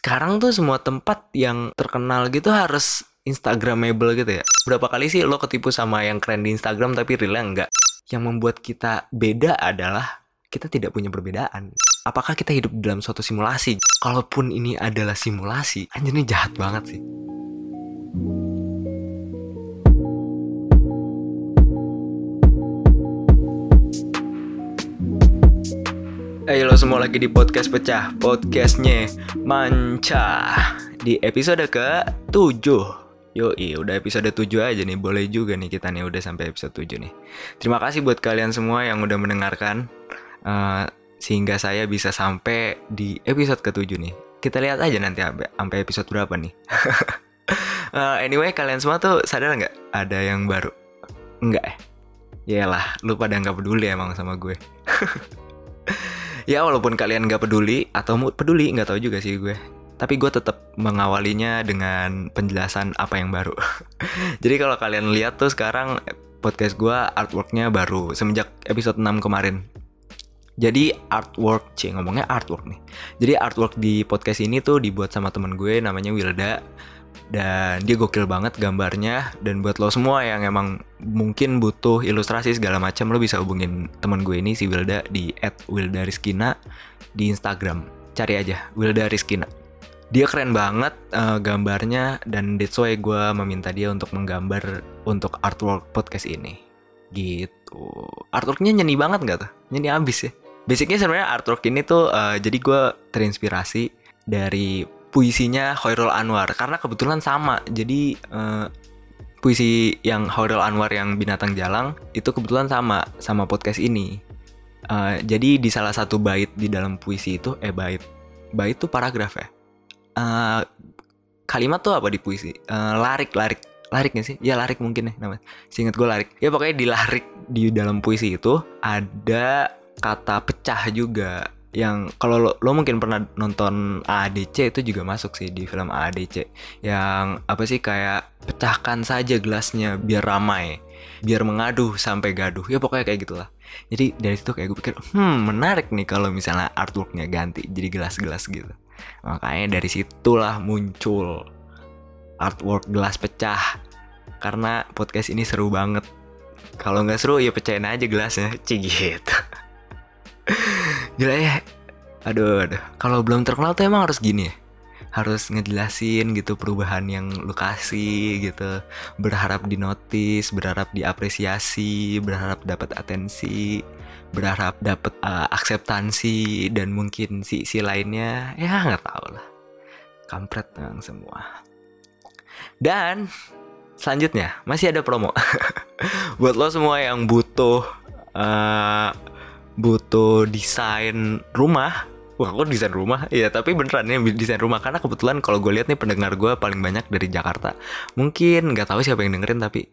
sekarang tuh semua tempat yang terkenal gitu harus instagramable gitu ya. Berapa kali sih lo ketipu sama yang keren di Instagram tapi realnya enggak? Yang membuat kita beda adalah kita tidak punya perbedaan. Apakah kita hidup dalam suatu simulasi? Kalaupun ini adalah simulasi anjir ini jahat banget sih Ayo lo semua lagi di podcast pecah Podcastnya Manca Di episode ke 7 Yoi udah episode 7 aja nih Boleh juga nih kita nih udah sampai episode 7 nih. Terima kasih buat kalian semua yang udah mendengarkan uh, Sehingga saya bisa sampai di episode ke 7 nih. Kita lihat aja nanti sampai episode berapa nih. Uh, Anyway kalian semua tuh sadar nggak Ada yang baru? Enggak ya? Yalah, lu pada nggak peduli emang sama gue ya walaupun kalian nggak peduli atau peduli nggak tahu juga sih gue. Tapi gue tetap mengawalinya dengan penjelasan apa yang baru. Jadi kalau kalian lihat tuh sekarang podcast gue artworknya baru semenjak episode 6 kemarin. Jadi artwork, c ngomongnya artwork nih. Jadi artwork di podcast ini tuh dibuat sama temen gue namanya Wilda dan dia gokil banget gambarnya. Dan buat lo semua yang emang mungkin butuh ilustrasi segala macam lo bisa hubungin temen gue ini si Wilda di @wildariskina di Instagram. Cari aja Wilda Rizkina. Dia keren banget uh, gambarnya dan that's why gue meminta dia untuk menggambar untuk artwork podcast ini. Gitu. Artworknya nyeni banget gak tuh? Nyeni abis ya? Basicnya sebenarnya artwork ini tuh uh, jadi gue terinspirasi dari puisinya Khairul Anwar karena kebetulan sama. Jadi uh, puisi yang Khairul Anwar yang binatang jalang itu kebetulan sama sama podcast ini. Uh, jadi di salah satu bait di dalam puisi itu eh bait bait itu paragraf ya. Uh, kalimat tuh apa di puisi? Uh, larik larik larik gak sih? Ya larik mungkin ya namanya. Seingat gue larik. Ya pokoknya di larik di dalam puisi itu ada kata pecah juga yang kalau lo, lo mungkin pernah nonton AADC itu juga masuk sih di film AADC yang apa sih kayak pecahkan saja gelasnya biar ramai biar mengaduh sampai gaduh ya pokoknya kayak gitulah. Jadi dari situ kayak gue pikir hmm menarik nih kalau misalnya artworknya ganti jadi gelas-gelas gitu. Makanya dari situlah muncul artwork gelas pecah karena podcast ini seru banget. Kalau nggak seru ya pecahin aja gelasnya cik gitu Gila ya. Aduh, aduh. Kalau belum terkenal tuh emang harus gini ya. Harus ngejelasin gitu perubahan yang lu kasih gitu. Berharap dinotis, berharap diapresiasi, berharap dapat atensi, berharap dapat uh, akseptansi dan mungkin si si lainnya ya nggak tahu lah. Kampret yang semua. Dan selanjutnya masih ada promo buat lo semua yang butuh uh, butuh desain rumah. Wah kok desain rumah? Ya tapi beneran nih desain rumah. Karena kebetulan kalau gue lihat nih pendengar gue paling banyak dari Jakarta. Mungkin nggak tahu siapa yang dengerin tapi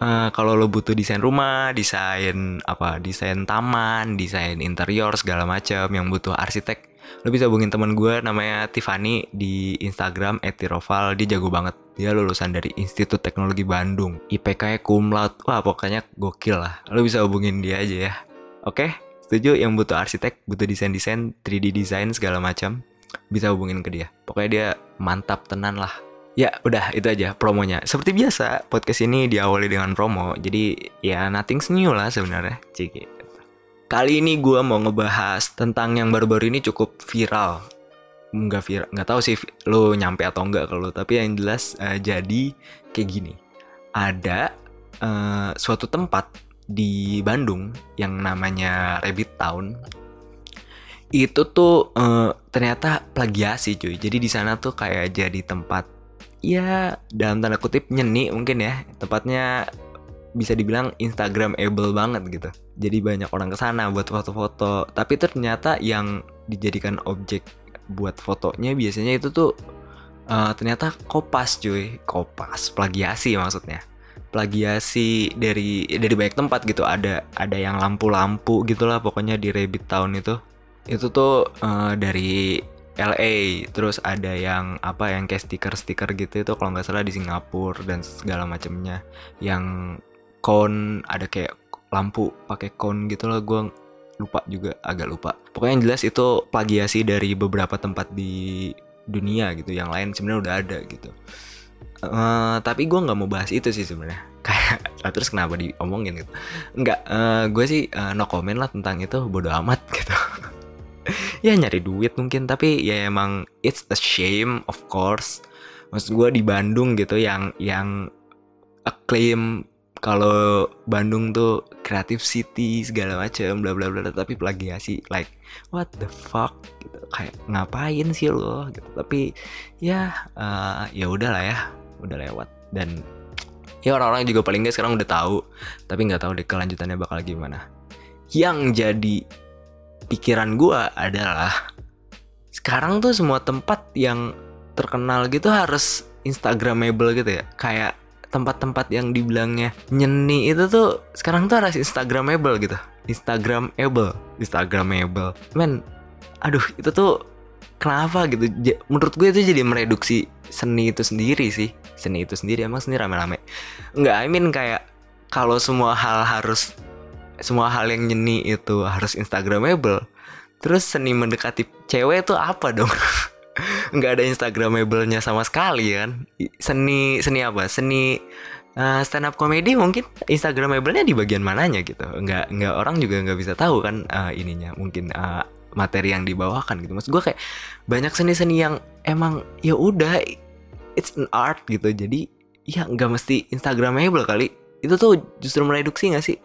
uh, Kalau lo butuh desain rumah, desain apa, desain taman, desain interior segala macam Yang butuh arsitek Lo bisa hubungin teman gue namanya Tiffany di Instagram @tiroval Dia jago banget. Dia lulusan dari Institut Teknologi Bandung. IPK-nya cum Wah pokoknya gokil lah. Lo bisa hubungin dia aja ya. Oke? okay? Setuju yang butuh arsitek butuh desain desain 3D design segala macam bisa hubungin ke dia. Pokoknya dia mantap tenan lah. Ya udah itu aja promonya. Seperti biasa podcast ini diawali dengan promo jadi ya nothing new lah sebenarnya. Ciki kali ini gue mau ngebahas tentang yang baru-baru ini cukup viral. Nggak viral nggak tahu sih lo nyampe atau enggak kalau tapi yang jelas uh, jadi kayak gini. Ada uh, suatu tempat di Bandung yang namanya Rabbit Town itu tuh uh, ternyata plagiasi cuy. Jadi di sana tuh kayak jadi tempat ya dalam tanda kutip nyeni mungkin ya. Tempatnya bisa dibilang Instagramable banget gitu. Jadi banyak orang ke sana buat foto-foto. Tapi ternyata yang dijadikan objek buat fotonya biasanya itu tuh uh, ternyata kopas cuy. Kopas plagiasi maksudnya plagiasi dari dari banyak tempat gitu. Ada ada yang lampu-lampu gitulah pokoknya di Rabbit Town itu. Itu tuh uh, dari LA terus ada yang apa yang kayak stiker-stiker gitu itu kalau nggak salah di Singapura dan segala macamnya yang cone ada kayak lampu pakai cone gitu loh gue lupa juga agak lupa. Pokoknya yang jelas itu plagiasi dari beberapa tempat di dunia gitu. Yang lain sebenarnya udah ada gitu uh, tapi gue nggak mau bahas itu sih sebenarnya. Kayak lah terus kenapa diomongin gitu? Nggak uh, gue sih uh, no comment lah tentang itu bodoh amat gitu. Ya nyari duit mungkin tapi ya emang it's a shame of course. Maksud gue di Bandung gitu yang yang acclaim kalau Bandung tuh creative city segala macam bla bla bla tapi plagiasi like what the fuck gitu. Kayak ngapain sih lo gitu? Tapi ya uh, ya udahlah ya udah lewat. Dan ya orang-orang juga paling nggak sekarang udah tahu tapi nggak tahu deh kelanjutannya bakal gimana. Yang jadi pikiran gue adalah sekarang tuh semua tempat yang terkenal gitu harus instagramable gitu ya. Kayak tempat-tempat yang dibilangnya nyeni itu tuh sekarang tuh harus instagramable gitu. Instagramable instagramable. Men aduh itu tuh kenapa gitu. Menurut gue itu jadi mereduksi seni itu sendiri sih. Seni itu sendiri emang seni rame-rame. Nggak I mean kayak kalau semua hal harus semua hal yang nyeni itu harus instagramable terus seni mendekati cewek itu apa dong? Nggak ada instagramable-nya sama sekali kan? Seni seni apa? Seni uh, stand up comedy mungkin? Instagramable-nya di bagian mananya gitu. Nggak nggak orang juga nggak bisa tahu kan uh, ininya. Mungkin uh, materi yang dibawakan gitu. Maksud gue kayak banyak seni-seni yang emang ya udah it's an art gitu. Jadi ya nggak mesti instagramable kali. Itu tuh justru mereduksi nggak sih?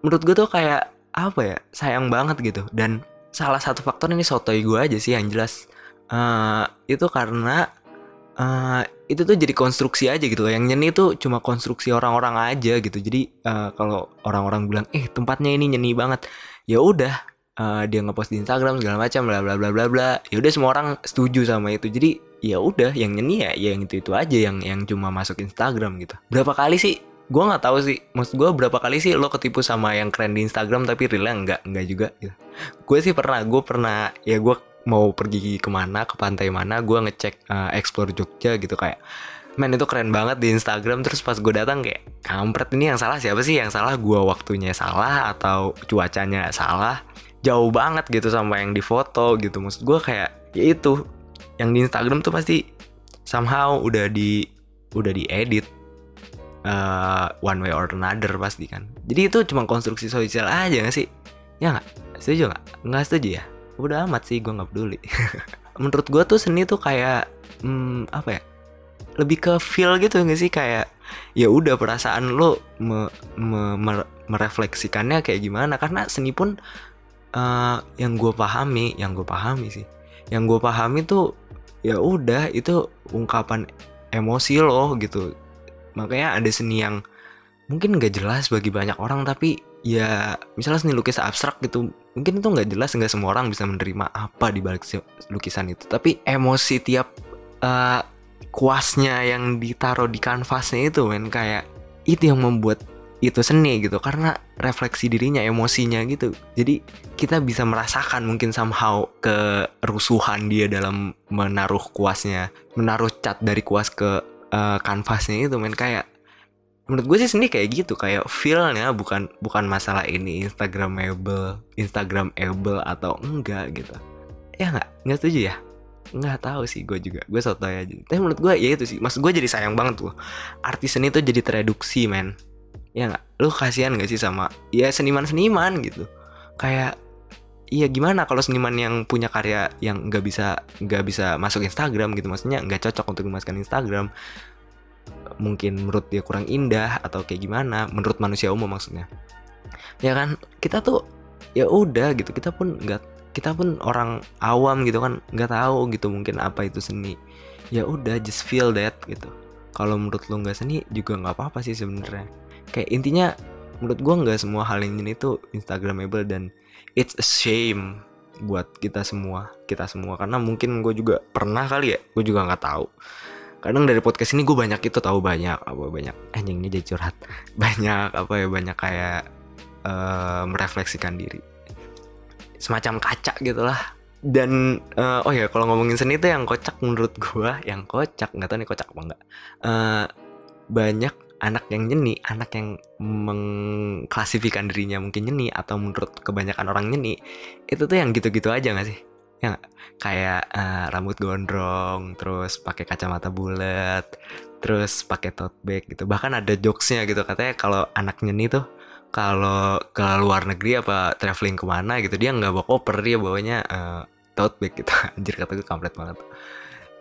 Menurut gue tuh kayak apa ya sayang banget gitu. Dan salah satu faktor ini sotoy gue aja sih yang jelas. Uh, itu karena uh, itu tuh jadi konstruksi aja gitu yang nyeni itu cuma konstruksi orang-orang aja gitu. Jadi uh, kalau orang-orang bilang eh tempatnya ini nyeni banget. Ya udah uh, dia ngepost di Instagram segala macam bla bla bla bla bla. Ya udah semua orang setuju sama itu. Jadi ya udah yang nyeni ya, ya yang itu itu aja yang yang cuma masuk Instagram gitu. Berapa kali sih? Gue nggak tahu sih. Maksud gue berapa kali sih lo ketipu sama yang keren di Instagram tapi realnya nggak nggak juga gitu. Gue sih pernah gue pernah ya gue mau pergi ke mana ke pantai mana gue ngecek uh, explore Jogja gitu. Kayak men itu keren banget di Instagram. Terus pas gue datang kayak kampret ini yang salah siapa sih? Yang salah gue waktunya salah atau cuacanya salah jauh banget gitu sama yang di foto gitu. Maksud gue kayak ya itu yang di Instagram tuh pasti somehow udah di udah diedit uh, one way or another pasti kan. Jadi itu cuma konstruksi sosial aja gak sih? Ya nggak? Setuju nggak? Nggak setuju ya? Udah amat sih gue nggak peduli. Menurut gue tuh seni tuh kayak hmm, apa ya? Lebih ke feel gitu gak sih? Kayak ya udah perasaan lo me, me, me, merefleksikannya kayak gimana? Karena seni pun uh, yang gue pahami yang gue pahami sih. Yang gue pahami tuh ya udah itu ungkapan emosi lo gitu. Makanya ada seni yang mungkin gak jelas bagi banyak orang tapi ya misalnya seni lukis abstrak gitu mungkin itu nggak jelas nggak semua orang bisa menerima apa di balik lukisan itu. Tapi emosi tiap uh, kuasnya yang ditaruh di kanvasnya itu men kayak itu yang membuat itu seni gitu karena refleksi dirinya emosinya gitu. Jadi kita bisa merasakan mungkin somehow kerusuhan dia dalam menaruh kuasnya menaruh cat dari kuas ke uh, kanvasnya itu men. Kayak menurut gue sih seni kayak gitu. Kayak feelnya bukan bukan masalah ini instagramable instagramable atau enggak gitu. Ya nggak? Nggak setuju ya? Nggak tahu sih gue juga. Gue soto aja. Tapi menurut gue ya itu sih. Maksud gue jadi sayang banget tuh. Artis seni tuh jadi tereduksi men ya nggak? Lu kasihan gak sih sama ya seniman seniman gitu. Kayak Iya gimana kalau seniman yang punya karya yang nggak bisa nggak bisa masuk Instagram gitu? Maksudnya nggak cocok untuk dimasukkan Instagram. Mungkin menurut dia kurang indah atau kayak gimana? Menurut manusia umum maksudnya. Ya kan? Kita tuh ya udah gitu. Kita pun nggak kita pun orang awam gitu kan? Nggak tahu gitu mungkin apa itu seni. Ya udah just feel that gitu. Kalau menurut lo nggak seni juga nggak apa-apa sih sebenarnya kayak intinya menurut gua nggak semua hal ini tuh instagramable dan it's a shame buat kita semua kita semua. Karena mungkin gue juga pernah kali ya gue juga nggak tahu. Kadang dari podcast ini gue banyak itu tahu banyak apa banyak anjing jadi curhat. Banyak apa ya banyak kayak uh, merefleksikan diri. Semacam kaca gitulah dan uh, oh ya kalau ngomongin seni itu yang kocak menurut gue yang kocak nggak tahu nih kocak apa enggak uh, banyak anak yang nyeni anak yang mengklasifikan dirinya mungkin nyeni atau menurut kebanyakan orang nyeni itu tuh yang gitu-gitu aja gak sih? Ya gak? kayak uh, rambut gondrong terus pakai kacamata bulat terus pakai tote bag gitu. Bahkan ada jokesnya gitu katanya kalau anak nyeni tuh kalau ke luar negeri apa traveling ke mana gitu dia nggak bawa koper dia bawanya uh, tote bag gitu. Anjir kata gue kampret banget.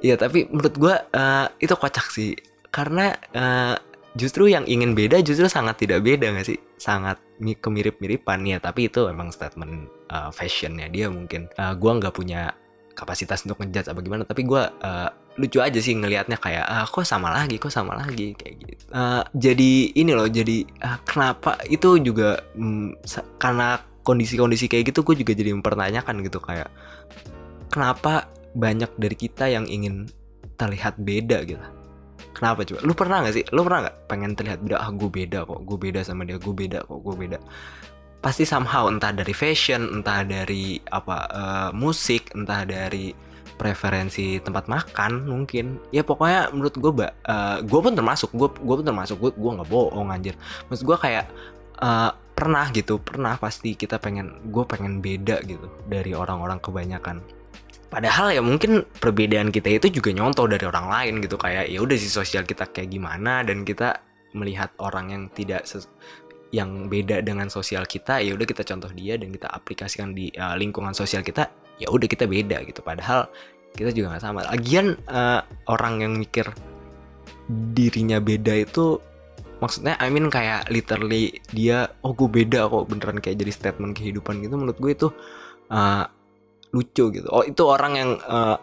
Iya tapi menurut gue uh, itu kocak sih. Karena uh, justru yang ingin beda justru sangat tidak beda gak sih? Sangat kemirip-miripan. Ya tapi itu emang statement uh, fashionnya. Dia mungkin uh, gue nggak punya kapasitas untuk ngejudge apa gimana tapi gue uh, lucu aja sih ngelihatnya kayak ah, kok sama lagi kok sama lagi? Kayak gitu. Uh, jadi ini loh jadi uh, kenapa itu juga um, karena kondisi-kondisi kayak gitu gue juga jadi mempertanyakan gitu kayak kenapa banyak dari kita yang ingin terlihat beda? Gitu kenapa coba? Lu pernah gak sih? Lu pernah gak pengen terlihat beda ah gue beda kok. Gue beda sama dia gue beda kok gue beda. Pasti somehow entah dari fashion entah dari apa uh, musik entah dari preferensi tempat makan mungkin. Ya pokoknya menurut gue uh, gue pun termasuk gue gue pun termasuk. Gue gue nggak bohong anjir. Maksud gue kayak uh, pernah gitu pernah pasti kita pengen gue pengen beda gitu dari orang-orang kebanyakan padahal ya mungkin perbedaan kita itu juga nyontoh dari orang lain gitu kayak ya udah sih sosial kita kayak gimana dan kita melihat orang yang tidak yang beda dengan sosial kita ya udah kita contoh dia dan kita aplikasikan di uh, lingkungan sosial kita ya udah kita beda gitu. Padahal kita juga nggak sama. Lagian uh, orang yang mikir dirinya beda itu maksudnya I mean kayak literally dia oh gue beda kok beneran kayak jadi statement kehidupan gitu. Menurut gue itu uh, lucu gitu. Oh itu orang yang uh,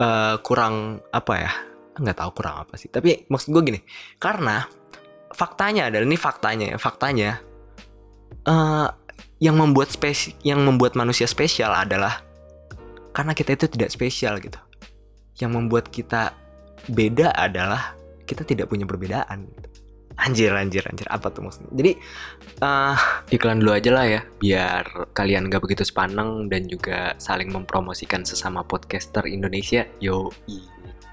uh, kurang apa ya? Nggak tahu kurang apa sih. Tapi maksud gue gini karena faktanya adalah ini faktanya ya faktanya uh, yang membuat spesi yang membuat manusia spesial adalah karena kita itu tidak spesial gitu. Yang membuat kita beda adalah kita tidak punya perbedaan gitu. Anjir, anjir, anjir. Apa tuh maksudnya? Jadi, uh, iklan dulu aja lah ya. Biar kalian gak begitu sepaneng dan juga saling mempromosikan sesama podcaster Indonesia. Yo,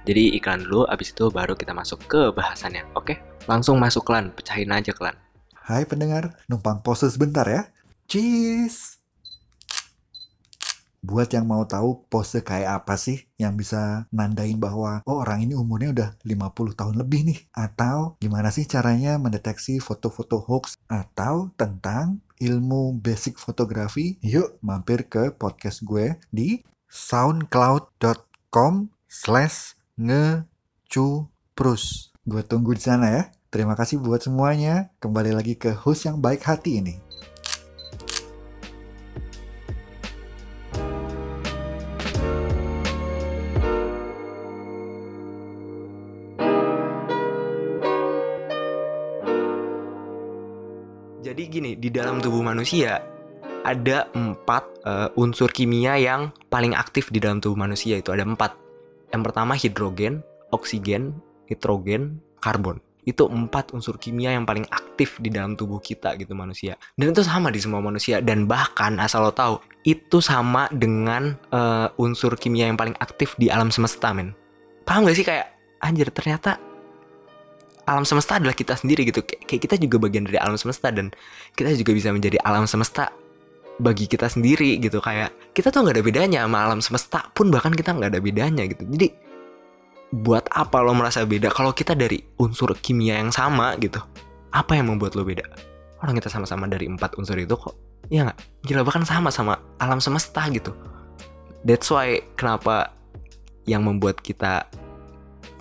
Jadi iklan dulu, abis itu baru kita masuk ke bahasannya. Oke? Langsung masuk klan, pecahin aja klan. Hai pendengar, numpang pose sebentar ya. Cheese! Buat yang mau tahu pose kayak apa sih yang bisa nandain bahwa oh orang ini umurnya udah 50 tahun lebih nih. Atau gimana sih caranya mendeteksi foto-foto hoax atau tentang ilmu basic fotografi, yuk mampir ke podcast gue di soundcloud.com slash ngecuprus. Gue tunggu di sana ya. Terima kasih buat semuanya. Kembali lagi ke host yang baik hati ini. Dalam tubuh manusia ada empat uh, unsur kimia yang paling aktif di dalam tubuh manusia itu ada empat. Yang pertama hidrogen, oksigen, nitrogen, karbon. Itu empat unsur kimia yang paling aktif di dalam tubuh kita gitu manusia. Dan itu sama di semua manusia. Dan bahkan asal lo tahu, itu sama dengan uh, unsur kimia yang paling aktif di alam semesta, men. Paham gak sih kayak, anjir ternyata alam semesta adalah kita sendiri gitu. Kayak kita juga bagian dari alam semesta dan kita juga bisa menjadi alam semesta bagi kita sendiri gitu. Kayak kita tuh nggak ada bedanya sama alam semesta pun bahkan kita nggak ada bedanya gitu. Jadi buat apa lo merasa beda kalau kita dari unsur kimia yang sama gitu? Apa yang membuat lo beda? Orang kita sama-sama dari empat unsur itu kok ya nggak? Gila bahkan sama sama alam semesta gitu. That's why kenapa yang membuat kita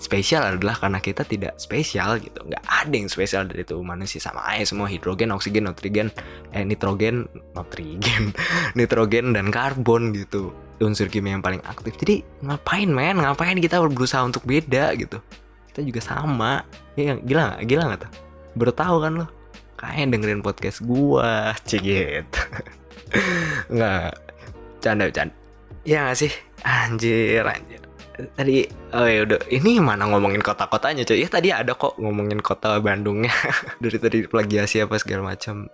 spesial adalah karena kita tidak spesial gitu. Nggak ada yang spesial dari tubuh manusia. Sama aja semua hidrogen oksigen nitrogen eh nitrogen nitrogen nitrogen dan karbon gitu. Unsur kimia yang paling aktif. Jadi ngapain men? Ngapain kita berusaha untuk beda gitu? Kita juga sama. Ya gila gak? gila gak tuh? Baru tahu kan lo? Kayak dengerin podcast gua. Cegit nggak. Canda canda ya gak sih? Anjir anjir tadi oh ya udah ini mana ngomongin kota-kotanya cuy? Ya tadi ada kok ngomongin kota Bandungnya. Dari tadi plagiasi apa segala macam.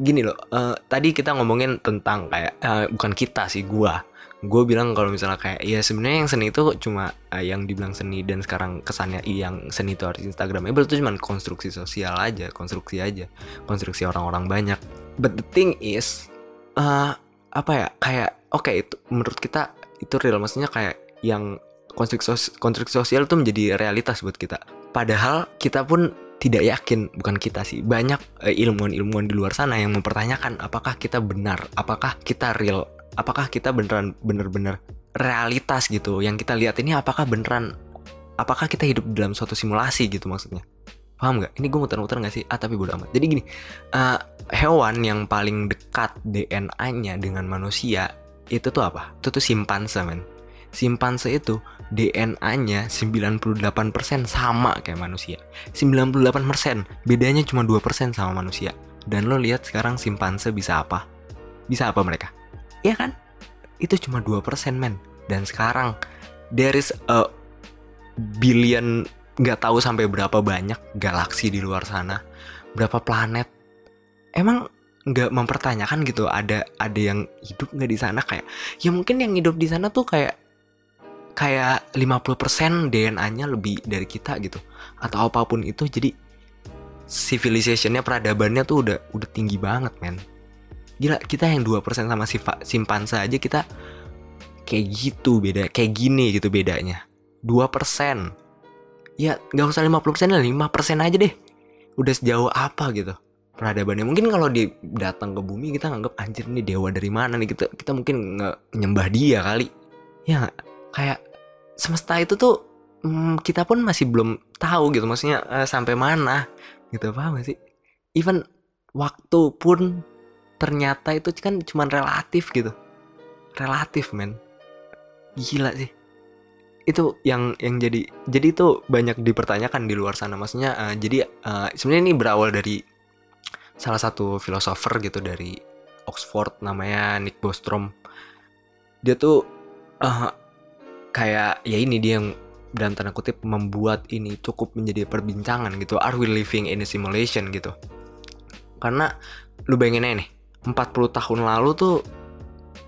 Gini loh uh, tadi kita ngomongin tentang kayak uh, bukan kita sih gua. Gue bilang kalau misalnya kayak ya sebenarnya yang seni itu cuma uh, yang dibilang seni dan sekarang kesannya yang seni itu harus instagramable itu cuma konstruksi sosial aja konstruksi aja. Konstruksi orang-orang banyak. But the thing is uh, apa ya kayak oke okay, itu menurut kita itu real. Maksudnya kayak yang konflik sos konflik sosial tuh menjadi realitas buat kita. Padahal kita pun tidak yakin bukan kita sih banyak eh, ilmuwan-ilmuwan di luar sana yang mempertanyakan apakah kita benar apakah kita real apakah kita beneran bener-bener realitas gitu. Yang kita lihat ini apakah beneran apakah kita hidup dalam suatu simulasi gitu maksudnya. Paham nggak? Ini gue muter-muter nggak sih? Ah tapi bodo amat. Jadi gini uh, hewan yang paling dekat DNA-nya dengan manusia itu tuh apa? Itu tuh simpanse men simpanse itu DNA-nya 98% sama kayak manusia. 98% bedanya cuma 2% sama manusia. Dan lo lihat sekarang simpanse bisa apa? Bisa apa mereka? Iya kan? Itu cuma 2% men. Dan sekarang there is a billion nggak tahu sampai berapa banyak galaksi di luar sana, berapa planet. Emang nggak mempertanyakan gitu ada ada yang hidup nggak di sana? Kayak ya mungkin yang hidup di sana tuh kayak kayak 50% DNA-nya lebih dari kita gitu. Atau apa pun itu jadi civilizationnya peradabannya tuh udah udah tinggi banget men. Gila kita yang 2% sama sifat simpanse aja kita kayak gitu beda kayak gini gitu bedanya. 2% ya nggak usah 50% lah 5% aja deh. Udah sejauh apa gitu peradabannya. Mungkin kalau dia datang ke bumi kita nganggap anjir nih dewa dari mana nih? Kita kita mungkin nggak nyembah dia kali. Ya kayak semesta itu tuh hmm, kita pun masih belum tahu gitu maksudnya uh, sampai mana gitu paham gak sih? Even waktu pun ternyata itu kan cuma relatif gitu. Relatif men. Gila sih. Itu yang yang jadi jadi itu banyak dipertanyakan di luar sana maksudnya uh, jadi uh, sebenarnya ini berawal dari salah satu filosofer gitu dari Oxford namanya Nick Bostrom. Dia tuh uh, kayak ya ini dia yang dalam tanda kutip membuat ini cukup menjadi perbincangan gitu. Are we living in a simulation gitu? Karena lu bayangin aja nih 40 tahun lalu tuh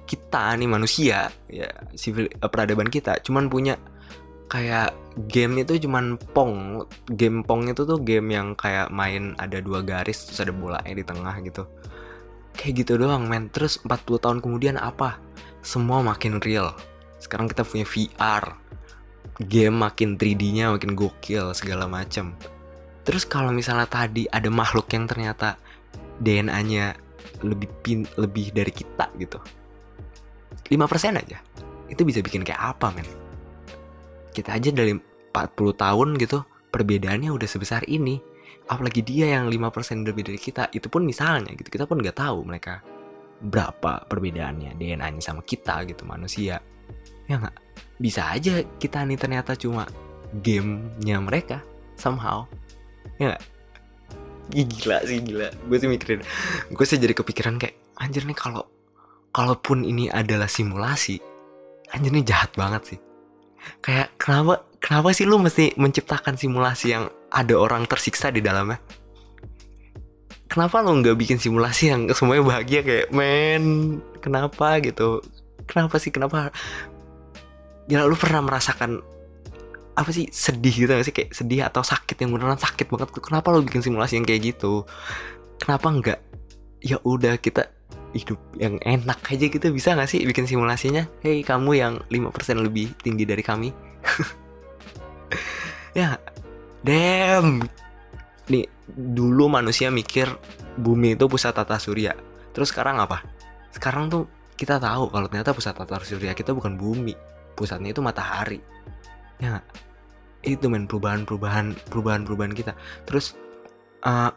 kita nih manusia ya civil uh, peradaban kita cuman punya kayak game itu cuman pong. Game pong itu tuh game yang kayak main ada dua garis terus ada bolanya di tengah gitu. Kayak gitu doang men. Terus 40 tahun kemudian apa? Semua makin real sekarang kita punya VR game makin 3D-nya makin gokil segala macam terus kalau misalnya tadi ada makhluk yang ternyata DNA-nya lebih pin lebih dari kita gitu. 5% aja. Itu bisa bikin kayak apa men? Kita aja dari 40 tahun gitu perbedaannya udah sebesar ini. Apalagi dia yang 5% lebih dari kita itu pun misalnya gitu. Kita pun nggak tahu mereka berapa perbedaannya DNA-nya sama kita gitu manusia ya nggak? Bisa aja kita nih ternyata cuma gamenya mereka somehow. Ya gak? gila sih gila. Gue sih mikirin. Gue sih jadi kepikiran kayak anjir nih kalau kalaupun ini adalah simulasi anjir nih jahat banget sih. Kayak kenapa kenapa sih lu mesti menciptakan simulasi yang ada orang tersiksa di dalamnya? Kenapa lo nggak bikin simulasi yang semuanya bahagia kayak men kenapa? gitu. Kenapa sih? Kenapa ya lu pernah merasakan apa sih sedih gitu gak sih? Kayak sedih atau sakit yang beneran sakit banget kenapa lo bikin simulasi yang kayak gitu? Kenapa nggak ya udah kita hidup yang enak aja gitu. Bisa gak sih bikin simulasinya? Hei kamu yang 5% lebih tinggi dari kami. Ya Damn. Nih dulu manusia mikir bumi itu pusat tata surya. Terus sekarang apa? Sekarang tuh kita tahu kalau ternyata pusat tata surya kita bukan bumi Pusatnya itu matahari. Ya itu men perubahan-perubahan perubahan-perubahan kita. Terus uh,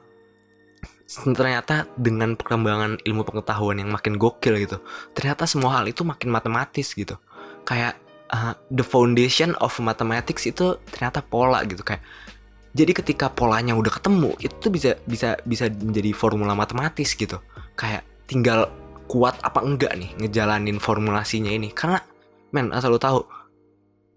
ternyata dengan perkembangan ilmu pengetahuan yang makin gokil gitu ternyata semua hal itu makin matematis gitu. Kayak uh, the foundation of mathematics itu ternyata pola gitu kayak jadi ketika polanya udah ketemu itu bisa bisa bisa menjadi formula matematis gitu. Kayak tinggal kuat apa enggak nih ngejalanin formulasinya ini? Karena men asal lo tahu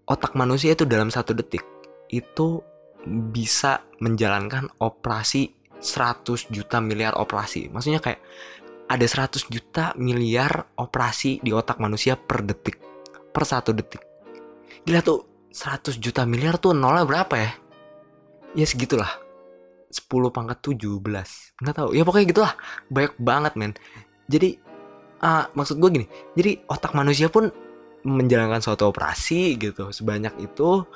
otak manusia itu dalam satu detik itu bisa menjalankan operasi 100 juta miliar operasi. Maksudnya kayak ada 100 juta miliar operasi di otak manusia per detik. Per satu detik. Gila tuh 100 juta miliar tuh nolnya berapa ya? Ya segitulah. 10 pangkat 17. Nggak tahu. Ya pokoknya gitulah. Banyak banget men. Jadi uh, maksud gue gini. Jadi otak manusia pun menjalankan suatu operasi gitu sebanyak itu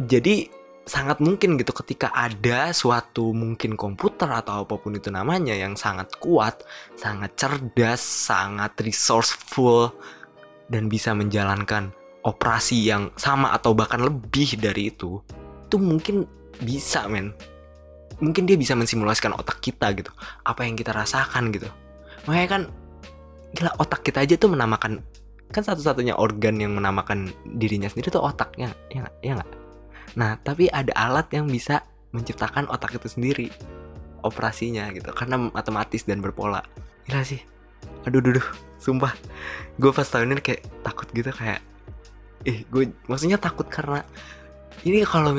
jadi sangat mungkin gitu ketika ada suatu mungkin komputer atau apa pun itu namanya yang sangat kuat, sangat cerdas, sangat resourceful dan bisa menjalankan operasi yang sama atau bahkan lebih dari itu, itu mungkin bisa men. Mungkin dia bisa mensimulasikan otak kita gitu, apa yang kita rasakan gitu. Makanya kan gila otak kita aja tuh menamakan kan satu-satunya organ yang menamakan dirinya sendiri tuh otaknya, ya nggak? Ya nggak? Nah, tapi ada alat yang bisa menciptakan otak itu sendiri operasinya gitu karena matematis dan berpola. Gila sih. Aduh, duh, duh, sumpah. Gue pas tahun ini kayak takut gitu kayak eh gue maksudnya takut karena ini kalau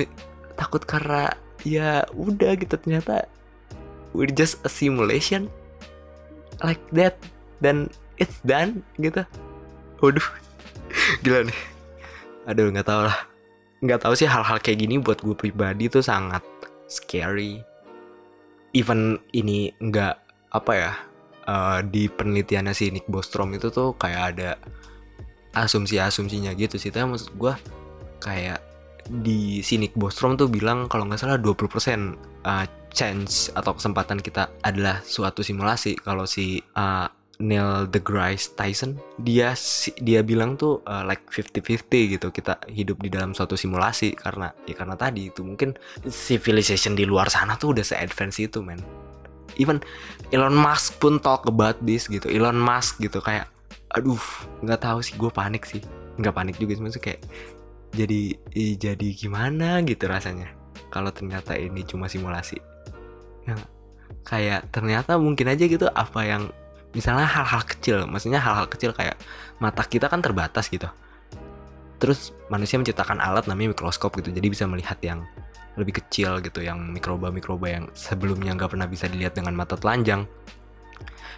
takut karena ya udah gitu ternyata we're just a simulation like that dan it's done gitu. Waduh. Gila nih. Aduh, nggak tahu lah nggak tahu sih hal-hal kayak gini buat gue pribadi tuh sangat scary even ini nggak apa ya uh, di penelitiannya si Nick Bostrom itu tuh kayak ada asumsi-asumsinya gitu sih tapi maksud gue kayak di si Nick Bostrom tuh bilang kalau nggak salah 20% uh, chance atau kesempatan kita adalah suatu simulasi kalau si uh, Neil deGrasse Tyson dia dia bilang tuh uh, like 50-50 gitu kita hidup di dalam suatu simulasi karena ya karena tadi itu mungkin civilization di luar sana tuh udah se-advance itu men. Even Elon Musk pun talk about this gitu Elon Musk gitu kayak aduh nggak tahu sih gue panik sih. Nggak panik juga sih maksudnya kayak jadi jadi gimana? gitu rasanya. Kalau ternyata ini cuma simulasi. Ya kayak ternyata mungkin aja gitu apa yang misalnya hal-hal kecil maksudnya hal-hal kecil kayak mata kita kan terbatas gitu. Terus manusia menciptakan alat namanya mikroskop gitu jadi bisa melihat yang lebih kecil gitu yang mikroba-mikroba yang sebelumnya nggak pernah bisa dilihat dengan mata telanjang.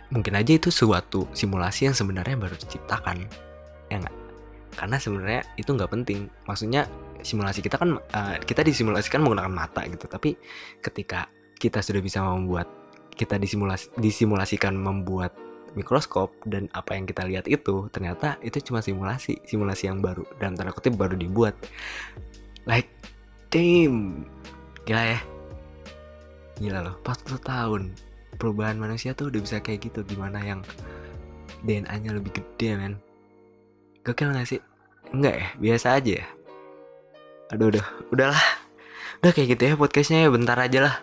Mungkin aja itu suatu simulasi yang sebenarnya baru diciptakan ya nggak? Karena sebenarnya itu nggak penting. Maksudnya simulasi kita kan uh, kita disimulasikan menggunakan mata gitu tapi ketika kita sudah bisa membuat kita disimulasi disimulasikan membuat mikroskop dan apa yang kita lihat itu ternyata itu cuma simulasi simulasi yang baru. Dan tanda kutip baru dibuat. Like damn. Gila ya. Gila loh 40 tahun perubahan manusia tuh udah bisa kayak gitu. Gimana yang DNA nya lebih gede men. Gokil gak sih? Enggak ya? Biasa aja ya? Aduh udah. Udahlah. Udah kayak gitu ya podcastnya ya. Bentar aja lah.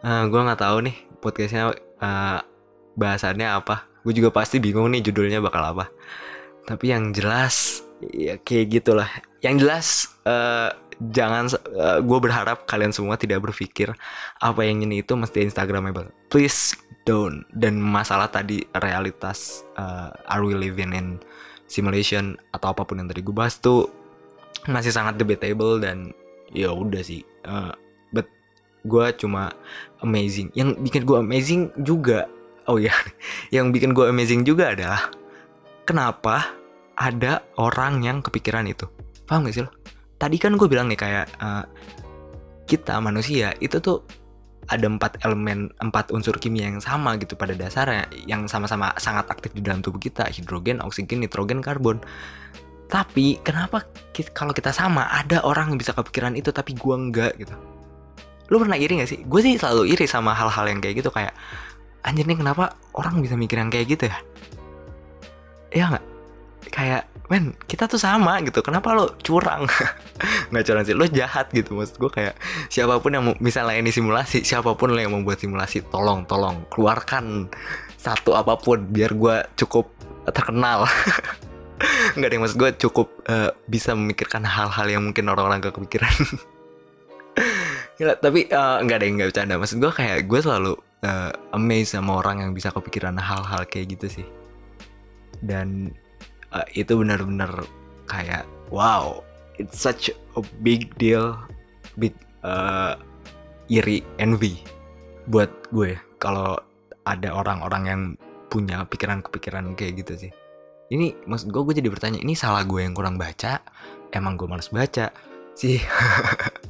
Uh, eh, gue nggak tahu nih podcastnya uh, bahasannya apa? Gue juga pasti bingung nih judulnya bakal apa. Tapi yang jelas ya kayak gitulah. Yang jelas uh, jangan uh, gue berharap kalian semua tidak berpikir apa yang ini itu mesti instagramable. Please don't. Dan masalah tadi realitas uh, are we living in simulation atau apa pun yang tadi gue bahas tuh masih sangat debatable dan ya udah sih uh, gue cuma amazing. Yang bikin gue amazing juga oh ya yang bikin gue amazing juga adalah kenapa ada orang yang kepikiran itu. Paham gak sih lo? Tadi kan gue bilang nih kayak uh, kita manusia itu tuh ada empat elemen empat unsur kimia yang sama gitu pada dasarnya yang sama-sama sangat aktif di dalam tubuh kita. Hidrogen oksigen nitrogen karbon. Tapi kenapa kita, kalau kita sama ada orang yang bisa kepikiran itu tapi gue enggak gitu lu pernah iri gak sih? Gue sih selalu iri sama hal-hal yang kayak gitu kayak anjir nih kenapa orang bisa mikir yang kayak gitu ya? Iya nggak kayak men kita tuh sama gitu kenapa lo curang? Nggak curang sih lo jahat gitu maksud gue kayak siapa pun yang misalnya ini simulasi siapa pun lo yang membuat simulasi tolong tolong keluarkan satu apa pun biar gue cukup terkenal. Nggak ada yang maksud gue cukup uh, bisa memikirkan hal-hal yang mungkin orang-orang gak kepikiran Gila, tapi uh, nggak ada yang nggak bercanda. Maksud gue kayak gue selalu uh, amazed sama orang yang bisa kepikiran hal-hal kayak gitu sih. Dan uh, itu benar-benar kayak wow, it's such a big deal, big uh, iri envy buat gue kalau ada orang-orang yang punya pikiran-pikiran kayak gitu sih. Ini maksud gue gue jadi bertanya, ini salah gue yang kurang baca? Emang gue males baca? Sih.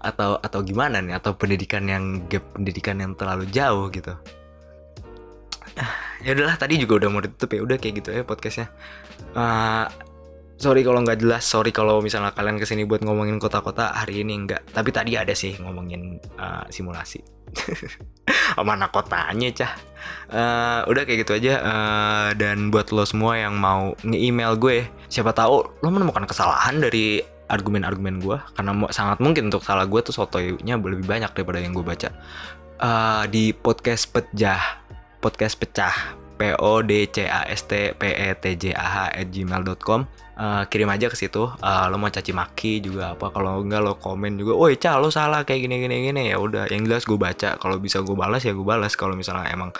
atau atau gimana nih? Atau pendidikan yang gap pendidikan yang terlalu jauh gitu? Ya udahlah tadi juga udah mau ditutup ya udah kayak gitu ya podcastnya. Uh, sorry kalau nggak jelas sorry kalau misalnya kalian ke sini buat ngomongin kota-kota hari ini enggak tapi tadi ada sih ngomongin uh, simulasi. Mana kotanya cah. Uh, udah kayak gitu aja. Uh, dan buat lo semua yang mau nge-email gue siapa tahu lo menemukan kesalahan dari argumen-argumen gue karena sangat mungkin untuk salah gue tuh sotoynya lebih banyak daripada yang gue baca. Uh, di podcast pecah podcast pecah p o d c a s t p e t j a h at gmail.com uh, kirim aja ke situ. Uh, lo mau caci maki juga apa kalau enggak lo komen juga woi cah lo salah kayak gini gini gini. Ya udah yang jelas gue baca kalau bisa gue balas ya gue balas kalau misalnya emang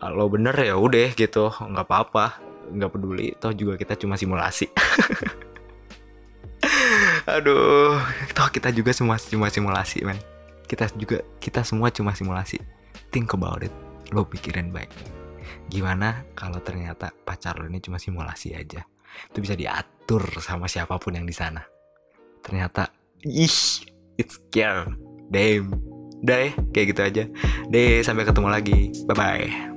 uh, lo bener ya udah gitu nggak apa-apa nggak peduli toh juga kita cuma simulasi aduh toh kita juga semua cuma simulasi men. Kita juga kita semua cuma simulasi. Think about it. Lo pikirin baik. Gimana kalau ternyata pacar lo ini cuma simulasi aja? Itu bisa diatur sama siapa pun yang di sana. Ternyata ih it's scare damn. Deh kayak gitu aja. Deh sampai ketemu lagi. Bye bye